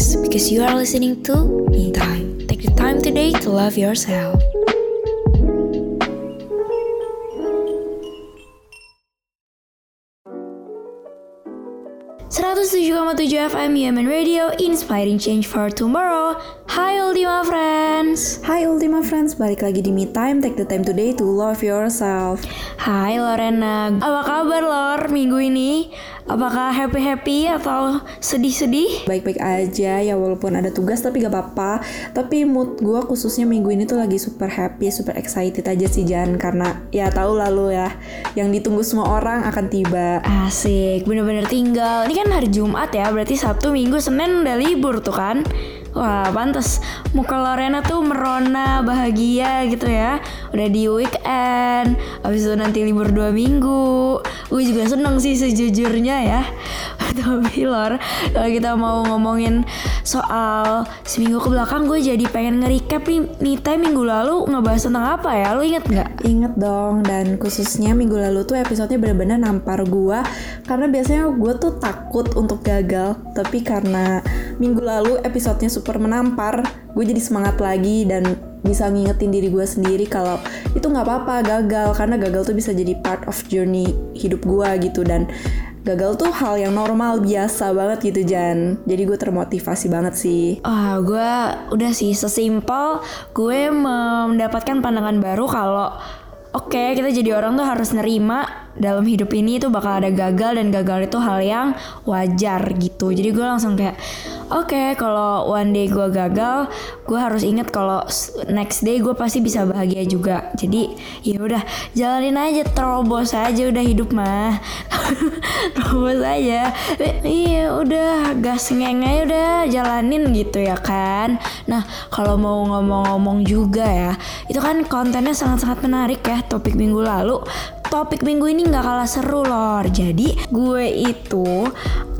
Relax because you are listening to Me. Time. Take the time today to love yourself. 107,7 FM Human Radio Inspiring Change for Tomorrow. Hai Ultima Friends. Hai Ultima Friends, balik lagi di Me Time. Take the time today to love yourself. Hai Lorena. Apa kabar Lor? Minggu ini? Apakah happy-happy atau sedih-sedih? Baik-baik aja ya walaupun ada tugas tapi gak apa-apa. Tapi mood gue khususnya minggu ini tuh lagi super happy, super excited aja sih Jan. Karena ya tahu lalu ya Yang ditunggu semua orang akan tiba. Asik, bener-bener tinggal. Ini kan hari Jumat ya, berarti Sabtu, Minggu, Senin udah libur tuh kan Wah pantas muka Lorena tuh merona bahagia gitu ya. Udah di weekend Abis itu nanti libur dua minggu. Gue juga seneng sih sejujurnya ya. Tapi Lor Kalau kita mau ngomongin soal seminggu ke belakang Gue jadi pengen nge-recap nih. Nita minggu lalu ngebahas tentang apa ya? Lu inget gak? Inget dong dan khususnya minggu lalu tuh episodenya bener-bener nampar gue Karena biasanya gue tuh takut untuk gagal Tapi karena minggu lalu episodenya super menampar gue jadi semangat lagi dan bisa ngingetin diri gue sendiri kalau itu nggak apa-apa gagal. Karena gagal tuh bisa jadi part of journey hidup gue gitu. Dan gagal tuh hal yang normal biasa banget gitu Jan. Jadi gue termotivasi banget sih. Ah gue udah sih sesimpel gue mendapatkan pandangan baru kalau oke okay, kita jadi orang tuh harus nerima dalam hidup ini itu bakal ada gagal dan gagal itu hal yang wajar gitu. Jadi gue langsung kayak oke okay, kalau one day gue gagal gue harus inget kalau next day gue pasti bisa bahagia juga. Jadi ya udah jalanin aja terobos aja udah hidup mah. Terobos aja. Iya udah gas ngeng aja udah jalanin gitu ya kan. Nah kalau mau ngomong-ngomong juga ya itu kan kontennya sangat-sangat menarik ya topik minggu lalu topik minggu ini nggak kalah seru lor. Jadi gue itu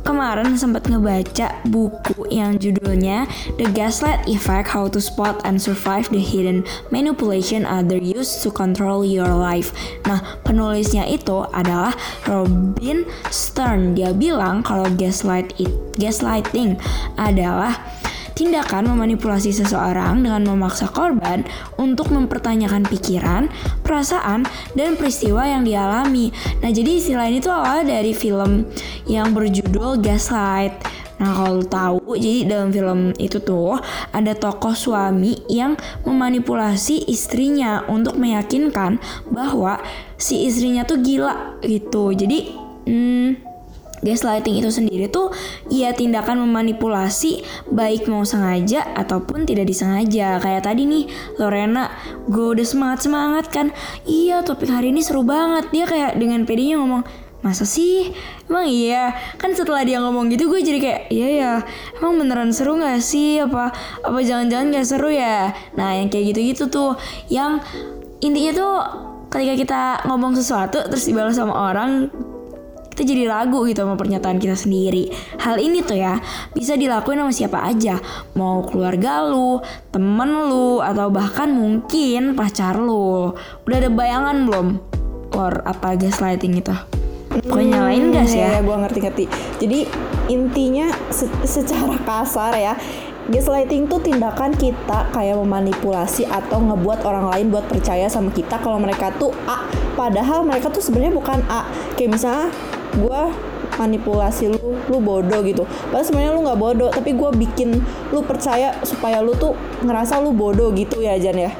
kemarin sempat ngebaca buku yang judulnya The Gaslight Effect: How to Spot and Survive the Hidden Manipulation Other Use to Control Your Life. Nah, penulisnya itu adalah Robin Stern. Dia bilang kalau gaslight gaslighting adalah tindakan memanipulasi seseorang dengan memaksa korban untuk mempertanyakan pikiran, perasaan, dan peristiwa yang dialami. Nah, jadi istilah ini tuh awalnya dari film yang berjudul Gaslight. Nah kalau tahu, jadi dalam film itu tuh ada tokoh suami yang memanipulasi istrinya untuk meyakinkan bahwa si istrinya tuh gila gitu. Jadi, hmm, Gaslighting itu sendiri tuh ya tindakan memanipulasi baik mau sengaja ataupun tidak disengaja. Kayak tadi nih Lorena, gue udah semangat semangat kan. Iya topik hari ini seru banget. Dia kayak dengan pedenya ngomong masa sih emang iya kan setelah dia ngomong gitu gue jadi kayak iya ya emang beneran seru nggak sih apa apa jangan-jangan gak seru ya nah yang kayak gitu-gitu tuh yang intinya tuh ketika kita ngomong sesuatu terus dibalas sama orang kita jadi ragu gitu sama pernyataan kita sendiri. Hal ini tuh ya bisa dilakuin sama siapa aja, mau keluarga lu, temen lu, atau bahkan mungkin pacar lu. Udah ada bayangan belum? Or apa gaslighting itu? Pokoknya nyalain gas ya? Ya, gue ngerti-ngerti. Jadi intinya se secara kasar ya, gaslighting tuh tindakan kita kayak memanipulasi atau ngebuat orang lain buat percaya sama kita kalau mereka tuh A padahal mereka tuh sebenarnya bukan A kayak misalnya gue manipulasi lu lu bodoh gitu. Padahal sebenarnya lu nggak bodoh tapi gue bikin lu percaya supaya lu tuh ngerasa lu bodoh gitu ya Jan ya?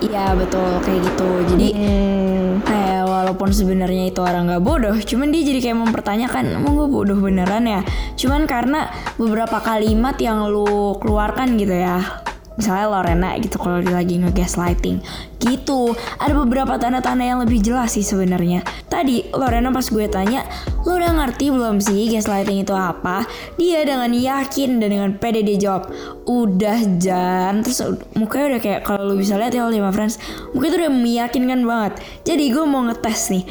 Iya betul kayak gitu. Jadi hmm. kayak walaupun sebenarnya itu orang nggak bodoh cuman dia jadi kayak mempertanyakan emang gue bodoh beneran ya? Cuman karena beberapa kalimat yang lu keluarkan gitu ya misalnya Lorena gitu kalau lagi nge-gaslighting gitu. Ada beberapa tanda-tanda yang lebih jelas sih sebenarnya. Tadi Lorena pas gue tanya lo udah ngerti belum sih gaslighting itu apa? Dia dengan yakin dan dengan pede dia jawab udah Jan. Terus mukanya udah kayak kalau lo bisa lihat ya lima friends mukanya tuh udah meyakinkan banget. Jadi gue mau ngetes nih.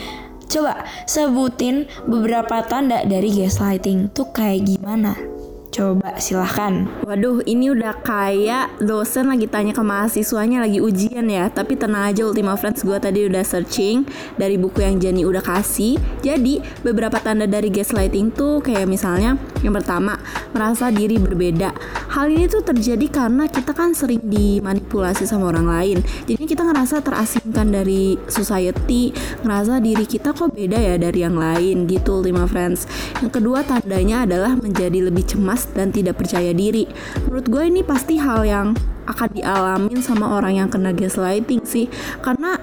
Coba sebutin beberapa tanda dari gaslighting tuh kayak gimana? Coba silahkan. Waduh, ini udah kayak dosen lagi tanya ke mahasiswanya lagi ujian ya. Tapi tenang aja Ultima Friends, gue tadi udah searching dari buku yang Jenny udah kasih. Jadi beberapa tanda dari gaslighting tuh kayak misalnya Yang pertama, merasa diri berbeda. Hal ini tuh terjadi karena kita kan sering dimanipulasi sama orang lain. Jadi kita ngerasa terasingkan dari society, ngerasa diri kita kok beda ya dari yang lain gitu, lima friends. Yang kedua tandanya adalah menjadi lebih cemas dan tidak percaya diri. Menurut gue ini pasti hal yang akan dialamin sama orang yang kena gaslighting sih, karena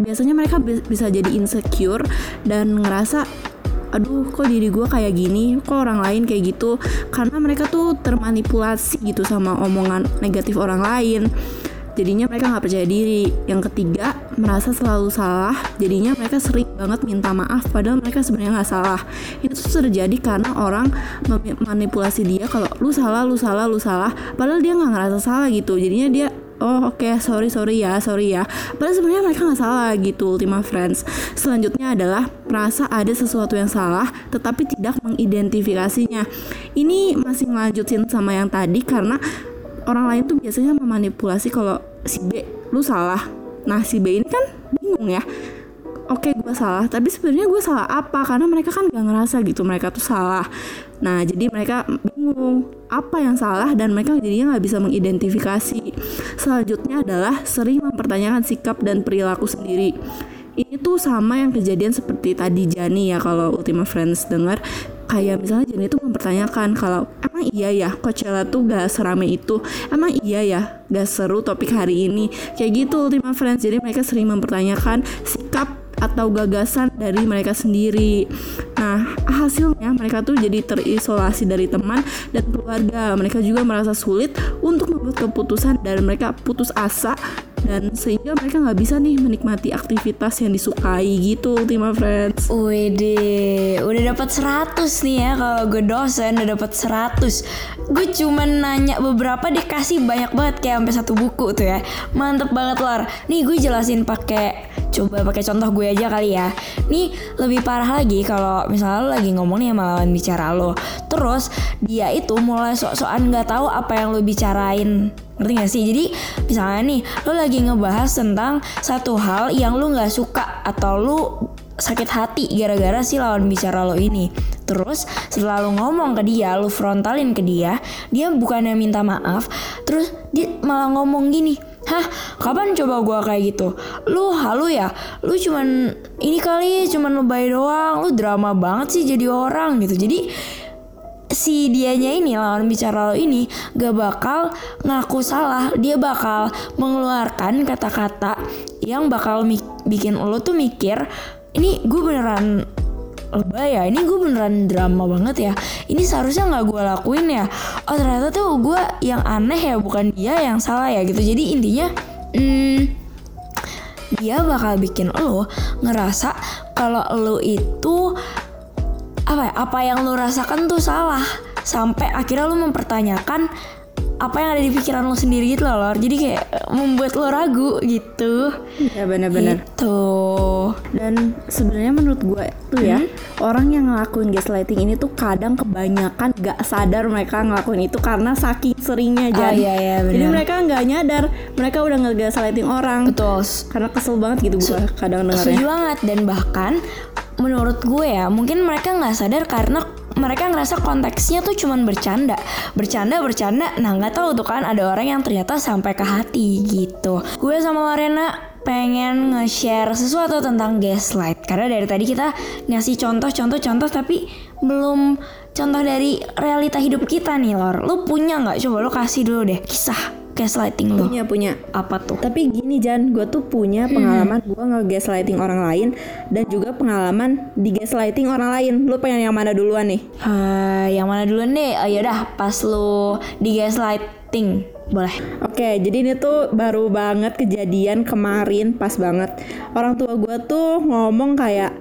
biasanya mereka bisa jadi insecure dan ngerasa aduh kok diri gue kayak gini? Kok orang lain kayak gitu? Karena mereka tuh termanipulasi gitu sama omongan negatif orang lain. Jadinya mereka nggak percaya diri. Yang ketiga merasa selalu salah jadinya mereka sering banget minta maaf padahal mereka sebenarnya nggak salah. Itu tuh terjadi karena orang memanipulasi dia kalau lu salah lu salah lu salah padahal dia nggak ngerasa salah gitu. Jadinya dia oh oke okay, sorry sorry ya sorry ya. Padahal sebenarnya mereka nggak salah gitu Ultima Friends. Selanjutnya adalah merasa ada sesuatu yang salah tetapi tidak mengidentifikasinya. Ini masih ngelanjutin sama yang tadi karena orang lain tuh biasanya memanipulasi kalau si B lu salah nah si B ini kan bingung ya oke okay, gue salah tapi sebenarnya gue salah apa karena mereka kan gak ngerasa gitu mereka tuh salah Nah, jadi mereka bingung apa yang salah dan mereka jadinya nggak bisa mengidentifikasi. Selanjutnya adalah sering mempertanyakan sikap dan perilaku sendiri. Ini tuh sama yang kejadian seperti tadi Jani ya kalau Ultima Friends dengar kayak misalnya Jani tuh mempertanyakan kalau emang iya ya Coachella tuh gak serame itu emang iya ya gak seru topik hari ini kayak gitu Ultima Friends jadi mereka sering mempertanyakan sikap atau gagasan dari mereka sendiri. Nah, hasilnya mereka tuh jadi terisolasi dari teman dan keluarga. Mereka juga merasa sulit untuk membuat keputusan dan mereka putus asa dan sehingga mereka nggak bisa nih menikmati aktivitas yang disukai gitu Ultima Friends. Wede, udah dapat 100 nih ya kalau gue dosen udah dapat 100. Gue cuma nanya beberapa dikasih banyak banget kayak sampai satu buku tuh ya. Mantep banget Lor. Nih gue jelasin pakai coba pakai contoh gue aja kali ya. Nih lebih parah lagi kalau misalnya lo lagi ngomong nih sama lawan bicara lo. Terus dia itu mulai sok-sokan nggak tahu apa yang lo bicarain ngerti gak sih jadi misalnya nih lo lagi ngebahas tentang satu hal yang lo nggak suka atau lo sakit hati gara-gara si lawan bicara lo ini terus setelah lo ngomong ke dia lo frontalin ke dia dia bukannya minta maaf terus dia malah ngomong gini Hah, kapan coba gua kayak gitu? Lu halu ya? Lu cuman ini kali cuman lebay doang. Lu drama banget sih jadi orang gitu. Jadi si dianya ini lawan bicara lo ini gak bakal ngaku salah. Dia bakal mengeluarkan kata-kata yang bakal bikin lo tuh mikir ini gue beneran lebay ya ini gue beneran drama banget ya. Ini seharusnya nggak gue lakuin ya. Oh ternyata tuh gue yang aneh ya bukan dia yang salah ya gitu. Jadi intinya hmm, dia bakal bikin lo ngerasa kalau lo itu apa ya, apa yang lo rasakan tuh salah. Sampai akhirnya lo mempertanyakan apa yang ada di pikiran lo sendiri gitu loh Lor. jadi kayak membuat lo ragu gitu. Ya benar-benar. Gitu. Dan sebenarnya menurut gue tuh ya hmm? orang yang ngelakuin gaslighting ini tuh kadang kebanyakan gak sadar mereka ngelakuin itu karena saking seringnya. Jadi oh, iya, iya, jadi mereka nggak nyadar. Mereka udah ngegaslighting orang. Betul. Karena kesel banget gitu gue kadang dengarnya. setuju banget. Dan bahkan menurut gue ya mungkin mereka nggak sadar karena mereka ngerasa konteksnya tuh cuman bercanda. Bercanda bercanda. Nah nggak tahu tuh kan ada orang yang ternyata sampai ke hati gitu. Gue sama Lorena pengen nge-share sesuatu tentang gaslight. Karena dari tadi kita ngasih contoh-contoh-contoh tapi belum contoh dari realita hidup kita nih Lor. Lu punya nggak? Coba lu kasih dulu deh kisah gaslighting lo? Punya punya. Apa tuh? Tapi gini Jan, gue tuh punya hmm. pengalaman hmm. gue nge-gaslighting orang lain dan juga pengalaman di gaslighting orang lain. Lo pengen yang mana duluan nih? Uh, yang mana duluan deh? Oh, yaudah, pas lo di gaslighting boleh. Oke, jadi ini tuh baru banget kejadian kemarin pas banget. Orang tua gue tuh ngomong kayak,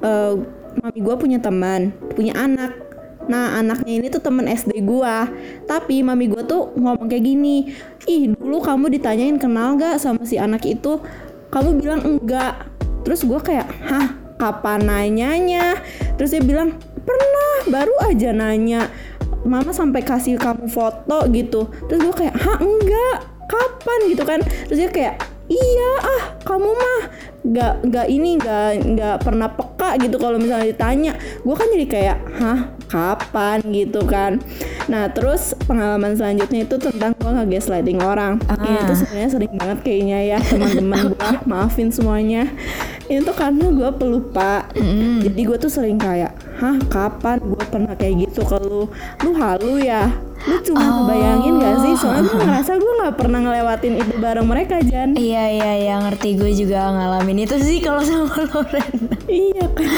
uh, mami gue punya teman, punya anak Nah anaknya ini tuh temen SD gua. Tapi mami gua tuh ngomong kayak gini Ih dulu kamu ditanyain kenal gak sama si anak itu? Kamu bilang enggak. Terus gua kayak Hah kapan nanyanya? Terus dia bilang pernah baru aja nanya. Mama sampai kasih kamu foto gitu. Terus gua kayak Hah enggak. Kapan? Gitu kan. Terus dia kayak iya ah kamu mah nggak nggak ini nggak nggak pernah peka gitu kalau misalnya ditanya. Gue kan jadi kayak hah kapan? gitu kan. Nah terus pengalaman selanjutnya itu tentang gue nge-gaslighting orang. Ini Ah. tuh sebenarnya sering banget kayaknya ya teman-teman gue maafin semuanya. Ini tuh karena gue pelupa. Jadi gue tuh sering kayak hah kapan? Gue pernah kayak gitu ke lu. Lu halu ya? Lu cuma Oh. bayangin gak sih? Soalnya gue ngerasa gue nggak pernah ngelewatin itu bareng mereka Jan. Iya iya iya ngerti. Gue juga ngalamin itu sih kalau sama Loren. iya kan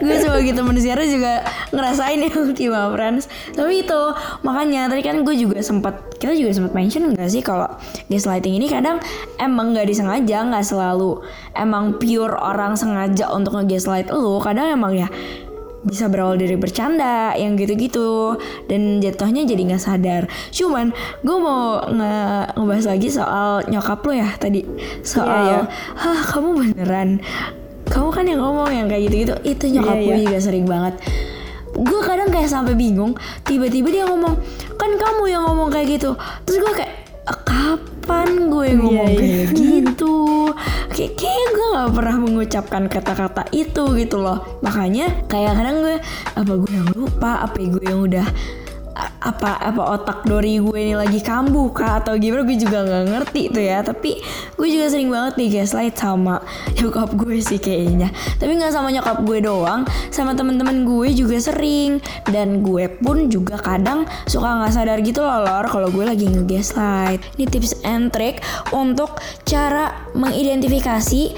gue sebagai teman siara juga ngerasain ya Ultima Friends. Tapi itu makanya tadi kan gue juga sempat kita juga sempat mention enggak sih kalau gaslighting ini kadang emang nggak disengaja nggak selalu. Emang pure orang sengaja untuk nge-gaslight lu kadang emang ya bisa berawal dari bercanda yang gitu-gitu. Dan jatuhnya jadi nggak sadar. Cuman gue mau nge- ngebahas lagi soal nyokap lo ya tadi. Soal Iya, iya. hah kamu beneran? Kamu kan yang ngomong yang kayak gitu-gitu. Itu nyokap Iya, gue iya. juga sering banget. Gue kadang kayak sampai bingung tiba-tiba dia ngomong kan kamu yang ngomong kayak gitu. Terus gue kayak "Eh, kapan gue ngomong Iya, iya. kayak gitu kayak kayak gue nggak pernah mengucapkan kata-kata itu gitu loh makanya kayak kadang gue apa gue yang lupa apa gue yang udah apa apa otak dori gue ini lagi kambuh kah? Atau gimana? Gue juga nggak ngerti tuh ya. Tapi gue juga sering banget di gaslight sama nyokap gue sih kayaknya. Tapi nggak sama nyokap gue doang sama teman-teman gue juga sering. Dan gue pun juga kadang suka nggak sadar gitu loh lor kalau gue lagi nge-gaslight. Ini tips and trick untuk cara mengidentifikasi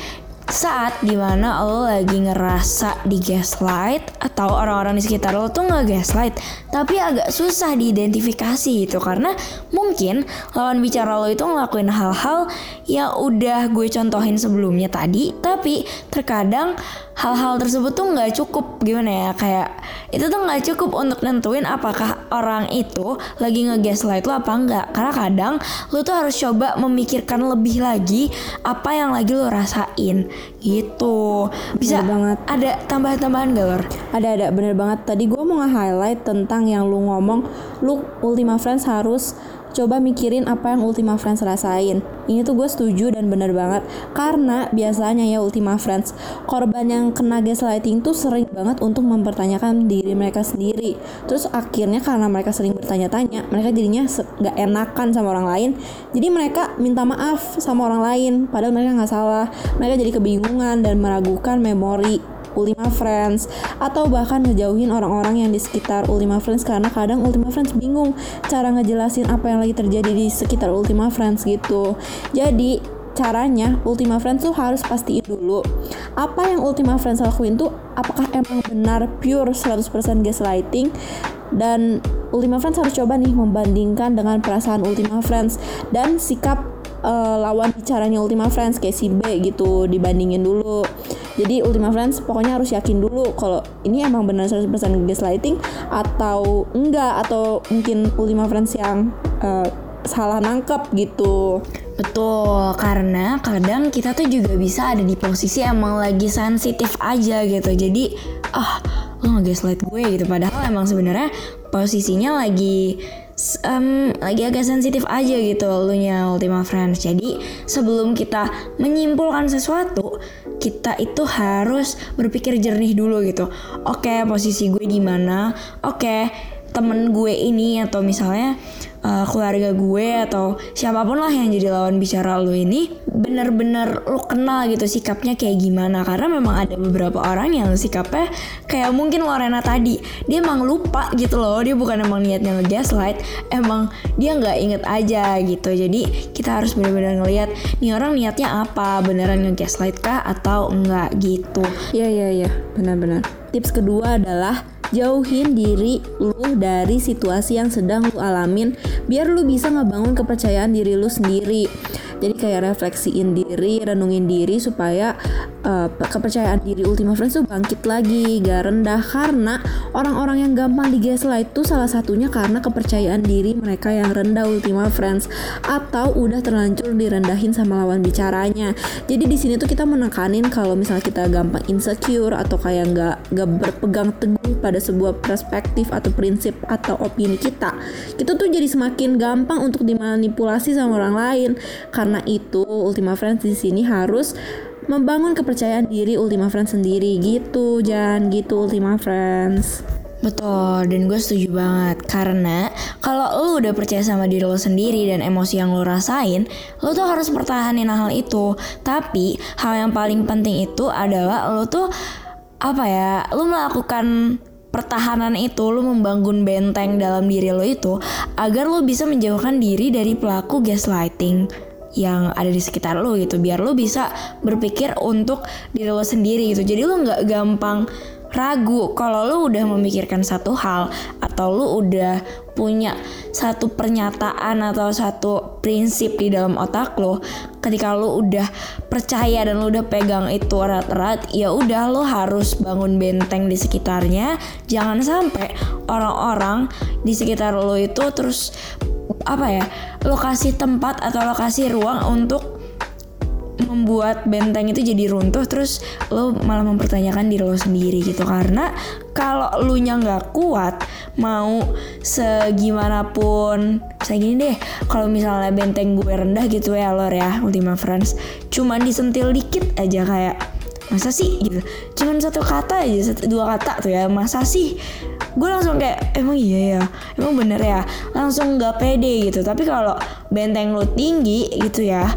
saat di mana lo lagi ngerasa di gaslight atau orang-orang di sekitar lo tuh nggak gaslight tapi agak susah diidentifikasi gitu. Karena mungkin lawan bicara lo itu ngelakuin hal-hal yang udah gue contohin sebelumnya tadi tapi terkadang hal-hal tersebut tuh nggak cukup gimana ya kayak itu tuh nggak cukup untuk nentuin apakah orang itu lagi nge-gaslight lo apa enggak karena kadang lo tuh harus coba memikirkan lebih lagi apa yang lagi lo rasain gitu bisa Bener banget. ada tambahan-tambahan gak lor? ada ada bener banget tadi gue mau nge-highlight tentang yang lu ngomong lu Ultima Friends harus coba mikirin apa yang Ultima Friends rasain. Ini tuh gue setuju dan bener banget. Karena biasanya ya Ultima Friends korban yang kena gaslighting tuh sering banget untuk mempertanyakan diri mereka sendiri. Terus akhirnya karena mereka sering bertanya-tanya mereka jadinya nggak enakan sama orang lain. Jadi mereka minta maaf sama orang lain padahal mereka nggak salah. Mereka jadi kebingungan dan meragukan memori Ultima Friends atau bahkan ngejauhin orang-orang yang di sekitar Ultima Friends karena kadang Ultima Friends bingung cara ngejelasin apa yang lagi terjadi di sekitar Ultima Friends gitu. Jadi caranya Ultima Friends tuh harus pastiin dulu apa yang Ultima Friends lakuin tuh apakah emang benar pure 100% gaslighting dan Ultima Friends harus coba nih membandingkan dengan perasaan Ultima Friends dan sikap eh, lawan bicaranya Ultima Friends kayak si B gitu dibandingin dulu jadi Ultima Friends pokoknya harus yakin dulu kalau ini emang benar 100% gaslighting atau enggak atau mungkin Ultima Friends yang eh, salah nangkep gitu Betul, karena kadang kita tuh juga bisa ada di posisi emang lagi sensitif aja gitu. Jadi, ah, lo nge-gaslight gue gitu. Padahal emang sebenarnya posisinya lagi em, lagi agak sensitif aja gitu lu nya Ultima Friends. Jadi, sebelum kita menyimpulkan sesuatu, kita itu harus berpikir jernih dulu gitu. Oke, posisi gue di mana? Oke, temen gue ini atau misalnya uh, keluarga gue atau siapa pun lah yang jadi lawan bicara lu ini bener-bener lu kenal gitu sikapnya kayak gimana. Karena memang ada beberapa orang yang sikapnya kayak mungkin Lorena tadi. Dia emang lupa gitu loh dia bukan emang niatnya nge-gaslight emang dia nggak inget aja gitu. Jadi kita harus bener-bener ngelihat nih orang niatnya apa? Beneran nge-gaslight kah? Atau enggak gitu? Iya iya iya. Benar-benar. Tips kedua adalah jauhin diri lu dari situasi yang sedang lu alamin biar lu bisa ngebangun kepercayaan diri lu sendiri. Jadi kayak refleksiin diri, renungin diri supaya uh, kepercayaan diri Ultima Friends tuh bangkit lagi gak rendah karena orang-orang yang gampang di gaslight tuh salah satunya karena kepercayaan diri mereka yang rendah Ultima Friends atau udah terlanjur direndahin sama lawan bicaranya. Jadi di sini tuh kita menekanin kalau misalnya kita gampang insecure atau kayak nggak nggak berpegang teguh pada sebuah perspektif atau prinsip atau opini kita. Kita tuh jadi semakin gampang untuk dimanipulasi sama orang lain. Karena itu Ultima Friends di sini harus membangun kepercayaan diri Ultima Friends sendiri. Gitu Jan. Gitu Ultima Friends. Betul, dan gue setuju banget. Karena kalau lo udah percaya sama diri lo sendiri dan emosi yang lo rasain Lo tuh harus pertahanin hal itu. Tapi hal yang paling penting itu adalah lo tuh Apa ya, lo melakukan pertahanan itu lo membangun benteng dalam diri lo itu agar lo bisa menjauhkan diri dari pelaku gaslighting yang ada di sekitar lo gitu biar lo bisa berpikir untuk diri lo sendiri gitu. Jadi lo nggak gampang ragu kalau lo udah memikirkan satu hal atau lo udah punya satu pernyataan atau satu prinsip di dalam otak lo. Ketika lo udah percaya dan lo udah pegang itu erat-erat ya udah lo harus bangun benteng di sekitarnya. Jangan sampai orang-orang di sekitar lo itu terus apa ya lokasi tempat atau lokasi ruang untuk membuat benteng itu jadi runtuh terus lo malah mempertanyakan diri lo sendiri gitu. Karena kalau lu nya nggak kuat mau segimanapun saya gini deh kalau misalnya benteng gue rendah gitu ya lor ya Ultima Friends cuman disentil dikit aja kayak masa sih? Gitu. Cuman satu kata aja satu, dua kata tuh ya masa sih? Gue langsung kayak emang iya ya? Emang bener ya? Langsung nggak pede gitu. Tapi kalau benteng lo tinggi gitu ya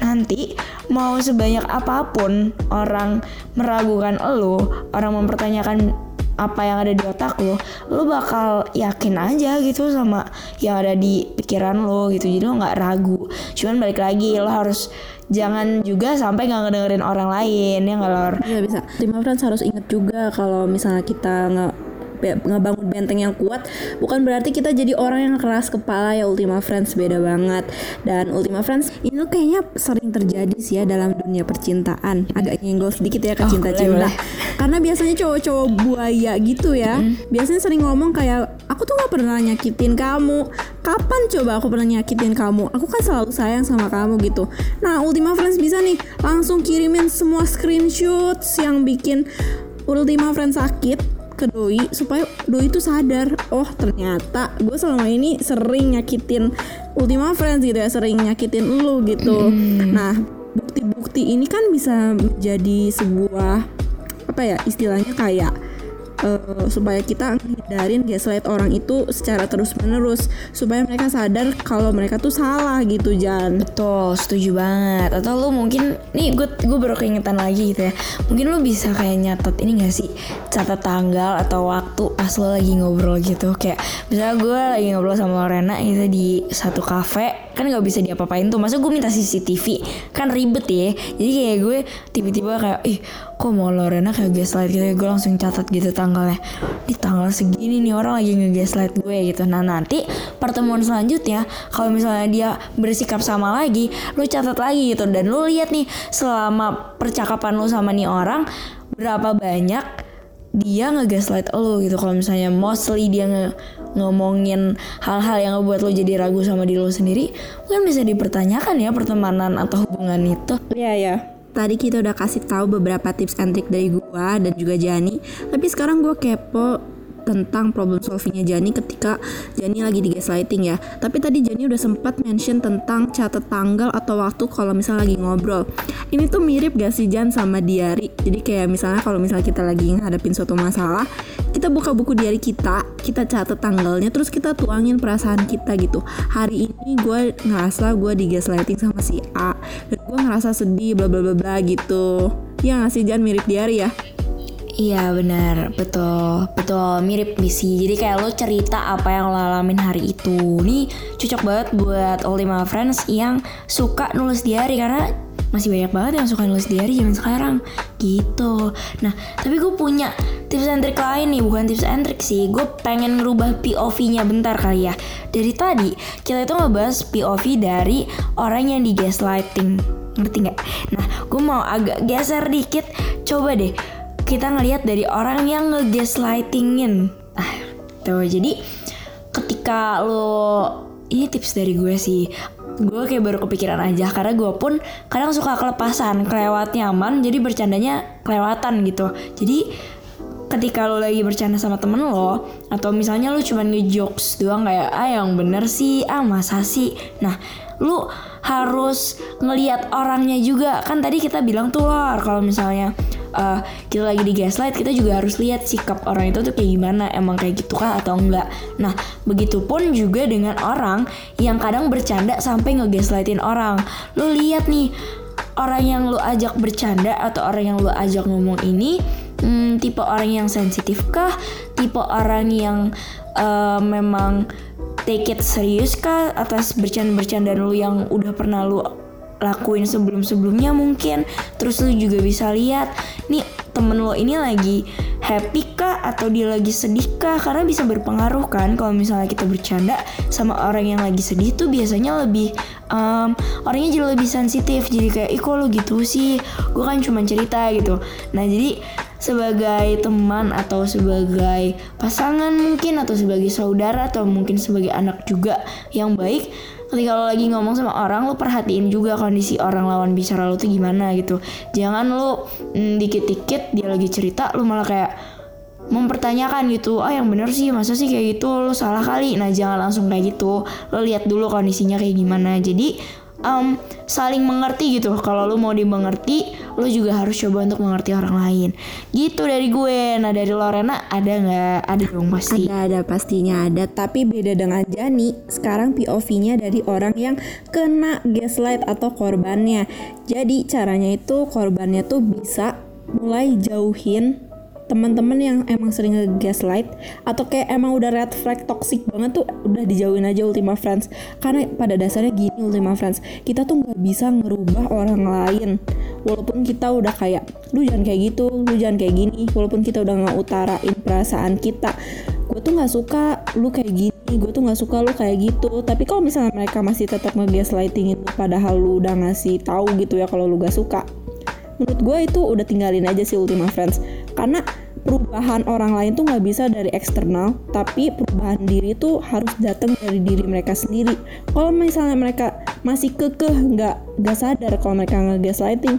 nanti mau sebanyak apa pun orang meragukan lo orang mempertanyakan apa yang ada di otak lo, lo bakal yakin aja gitu sama yang ada di pikiran lo gitu. Jadi lo nggak ragu. Cuman balik lagi lo harus jangan juga sampai nggak ngedengerin orang lain ya nggak lor. Iya bisa. Friends harus inget juga kalau misalnya kita nggak ngebangun benteng yang kuat bukan berarti kita jadi orang yang keras kepala ya. Ultima Friends beda banget. Dan Ultima Friends ini tuh kayaknya sering terjadi sih ya dalam dunia percintaan. Agak nyenggol sedikit ya ke oh, cinta-cinta. karena biasanya cowok-cowok buaya gitu ya mm. biasanya sering ngomong kayak aku tuh nggak pernah nyakitin kamu. Kapan coba aku pernah nyakitin kamu? Aku kan selalu sayang sama kamu gitu. Nah Ultima Friends bisa nih langsung kirimin semua screenshot yang bikin Ultima Friends sakit ke doi supaya doi itu sadar oh ternyata gue selama ini sering nyakitin Ultima Friends gitu ya sering nyakitin lu gitu. Nah bukti-bukti ini kan bisa menjadi sebuah apa ya istilahnya kayak uh, supaya kita hindarin gaslight orang itu secara terus menerus supaya mereka sadar kalau mereka tuh salah gitu Jan. Betul setuju banget. Atau lu mungkin nih gue gue baru keingetan lagi gitu ya. Mungkin lu bisa kayak nyatet ini gak sih? Catat tanggal atau waktu pas lo lagi ngobrol gitu. Kayak misalnya gue lagi ngobrol sama Lorena gitu di satu kafe kan nggak bisa diapa-apain tuh. Masa gue minta CCTV kan ribet ya. Jadi kayak gue tiba-tiba kayak ih kok mau Lorena kayak gaslight gitu ya? Gue langsung catat gitu tanggalnya. Di tanggal segini nih orang lagi nge-gaslight gue gitu. Nah nanti pertemuan selanjutnya kalau misalnya dia bersikap sama lagi lu catat lagi gitu. Dan lu lihat nih selama percakapan lu sama nih orang berapa banyak dia ngegaslight lo gitu. Kalau misalnya mostly dia nge ngomongin hal-hal yang ngebuat lo jadi ragu sama diri lo sendiri mungkin bisa dipertanyakan ya pertemanan atau hubungan itu. Iya ya Tadi kita udah kasih tahu beberapa tips and trick dari gua dan juga Jani, tapi sekarang gua kepo tentang problem solvingnya Jani ketika Jani lagi di gaslighting ya. Tapi tadi Jani udah sempat mention tentang catat tanggal atau waktu kalau misalnya lagi ngobrol. Ini tuh mirip gak sih Jan sama diary? Jadi kayak misalnya kalau misalnya kita lagi ngadepin suatu masalah, kita buka buku diary kita, kita catat tanggalnya, terus kita tuangin perasaan kita gitu. Hari ini gue ngerasa gue di gaslighting sama si A, dan gue ngerasa sedih, bla bla bla bla gitu. Ya ngasih Jan mirip diary ya? Iya benar, betul, betul. Mirip misi. Jadi kayak lo cerita apa yang lo alamin hari itu. Nih cocok banget buat Ultima Friends yang suka nulis diary karena masih banyak banget yang suka nulis diary zaman sekarang. Gitu. Nah tapi gue punya tips and trick lain nih, bukan tips and trick sih. Gue pengen ngerubah POV-nya bentar kali ya. Dari tadi kita itu ngebahas POV dari orang yang di gaslighting ngerti nggak? Nah gue mau agak geser dikit. Coba deh kita ngelihat dari orang yang ngegaslightingin. Ah tuh jadi ketika lo ini tips dari gue sih. Gue kayak baru kepikiran aja karena gue pun kadang suka kelepasan kelewat nyaman jadi bercandanya kelewatan gitu. Jadi ketika lo lagi bercanda sama temen lo atau misalnya lo cuma ngejokes doang kayak ah yang bener sih ah masa sih? Nah lu harus ngeliat orangnya juga. Kan tadi kita bilang tuh lo kalau misalnya uh, kita lagi di gaslight kita juga harus lihat sikap orang itu tuh kayak gimana emang kayak gitu kah atau enggak. Nah begitupun juga dengan orang yang kadang bercanda sampai ngegaslightin orang. Lu lihat nih orang yang lu ajak bercanda atau orang yang lu ajak ngomong ini hmm, tipe orang yang sensitif kah? Tipe orang yang uh, memang take it serius kah? Atas bercanda-bercanda lu yang udah pernah lu lakuin sebelum-sebelumnya mungkin. Terus lu juga bisa lihat nih temen lo ini lagi happy kah? Atau dia lagi sedih kah? Karena bisa berpengaruh kan kalau misalnya kita bercanda sama orang yang lagi sedih tuh biasanya lebih um, orangnya jadi lebih sensitif. Jadi kayak ih kok lo gitu sih? Gue kan cuma cerita gitu. Nah jadi sebagai teman atau sebagai pasangan mungkin atau sebagai saudara atau mungkin sebagai anak juga yang baik ketika lo lagi ngomong sama orang lo perhatiin juga kondisi orang lawan bicara lo tuh gimana gitu. Jangan lo mm, dikit-dikit dia lagi cerita lo malah kayak mempertanyakan gitu ah yang bener sih masa sih kayak gitu? Lo salah kali? Nah jangan langsung kayak gitu. Lo lihat dulu kondisinya kayak gimana. Jadi um, saling mengerti gitu kalau lu mau dimengerti lu juga harus coba untuk mengerti orang lain. Gitu dari gue. Nah dari Lorena ada nggak? Ada dong pasti. Ada ada pastinya ada. Tapi beda dengan Jani sekarang POV-nya dari orang yang kena gaslight atau korbannya. Jadi caranya itu korbannya tuh bisa mulai jauhin teman-teman yang emang sering nge-gaslight atau kayak emang udah red flag toxic banget tuh udah dijauhin aja Ultima Friends. Karena pada dasarnya gini Ultima Friends kita tuh nggak bisa ngerubah orang lain. Walaupun kita udah kayak lu jangan kayak gitu lu jangan kayak gini. Walaupun kita udah nggak utarain perasaan kita gue tuh nggak suka lu kayak gini gue tuh nggak suka lu kayak gitu. Tapi kalau misalnya mereka masih tetap nge-gaslightingin lu padahal lu udah ngasih tahu gitu ya kalau lu gak suka menurut gue itu udah tinggalin aja sih Ultima Friends. Karena perubahan orang lain tuh nggak bisa dari eksternal tapi perubahan diri tuh harus datang dari diri mereka sendiri. Kalau misalnya mereka masih kekeh nggak nggak sadar kalau mereka nge-gaslighting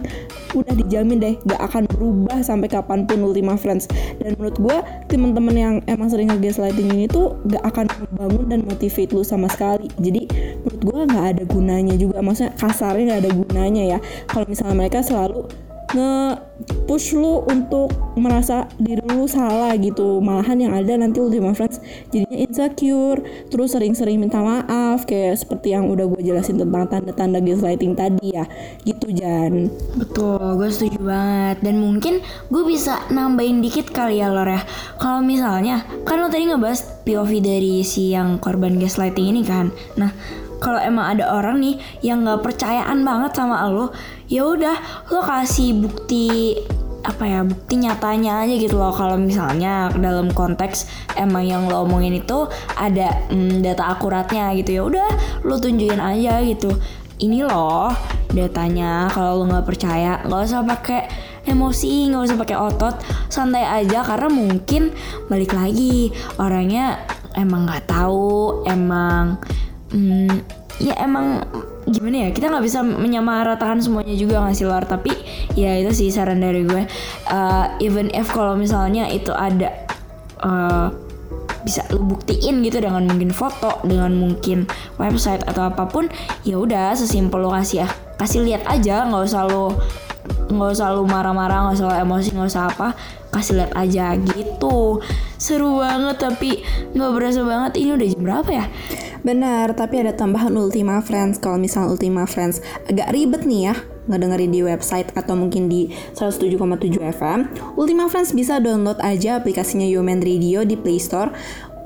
udah dijamin deh nggak akan berubah sampai kapan pun Ultima Friends. Dan menurut gue teman-teman yang emang sering nge-gaslighting ini tuh nggak akan membangun dan motivate lu sama sekali. Jadi menurut gue nggak ada gunanya juga. Maksudnya kasarnya nggak ada gunanya ya. Kalau misalnya mereka selalu nge-push lu untuk merasa diri lu salah gitu. Malahan yang ada nanti Ultima Friends jadinya insecure terus sering-sering minta maaf kayak seperti yang udah gue jelasin tentang tanda-tanda gaslighting tadi ya. Gitu Jan. Betul gue setuju banget. Dan mungkin gue bisa nambahin dikit kali ya Lor ya. Kalau misalnya kan lo tadi ngebahas POV dari si yang korban gaslighting ini kan. Nah kalau emang ada orang nih yang nggak percayaan banget sama lo ya udah lo kasih bukti apa ya bukti nyatanya aja gitu loh. Kalau misalnya dalam konteks emang yang lo omongin itu ada mm, data akuratnya gitu ya udah lo tunjukin aja gitu. Ini loh datanya kalau lo nggak percaya nggak usah pakai emosi nggak usah pakai otot santai aja. Karena mungkin balik lagi orangnya emang nggak tahu emang hmm, ya emang gimana ya kita nggak bisa menyamaratakan semuanya juga ngasih luar tapi ya itu sih saran dari gue. Uh, even if kalau misalnya itu ada uh, bisa lu buktiin gitu dengan mungkin foto dengan mungkin website atau apa pun ya udah sesimpel lo kasih ya kasih lihat aja nggak usah lo nggak usah lu marah-marah nggak usah emosi nggak usah apa kasih lihat aja gitu. Seru banget tapi nggak berasa banget. Ini udah jam berapa ya Benar, tapi ada tambahan Ultima Friends. Kalau misalnya Ultima Friends agak ribet nih ya, ngedengerin di website atau mungkin di 107,7 FM, Ultima Friends bisa download aja aplikasinya Yomen Radio di Play Store.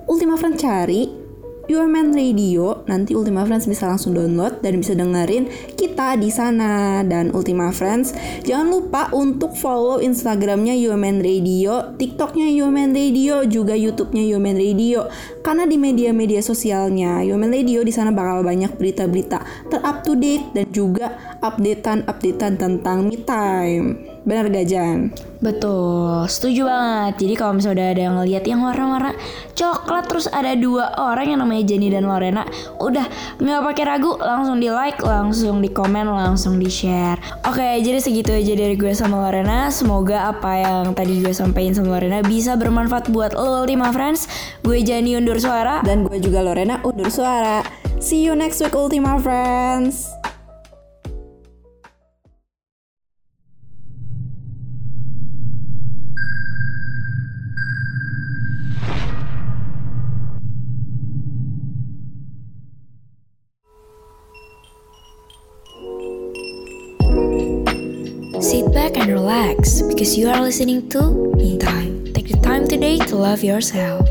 Ultima Friends cari UMN Radio, nanti Ultima Friends bisa langsung download dan bisa dengerin kita di sana. Dan Ultima Friends, jangan lupa untuk follow Instagramnya UMN Radio, TikToknya UMN Radio, juga YouTube-nya UMN Radio. Karena di media-media sosialnya UMN Radio di sana bakal banyak berita-berita terup to date dan juga updatean-updatean tentang me time. Benar gak Jan? Betul, setuju banget. Jadi kalau misalnya udah ada yang ngeliat yang warna-warna coklat terus ada dua orang yang namanya Jenny dan Lorena, udah nggak pakai ragu, langsung di like, langsung di komen, langsung di share. Oke, jadi segitu aja dari gue sama Lorena. Semoga apa yang tadi gue sampaikan sama Lorena bisa bermanfaat buat lo Ultima Friends. Gue Jenny undur suara dan gue juga Lorena undur suara. See you next week Ultima Friends. Because you are listening to Me Time. Take the time today to love yourself.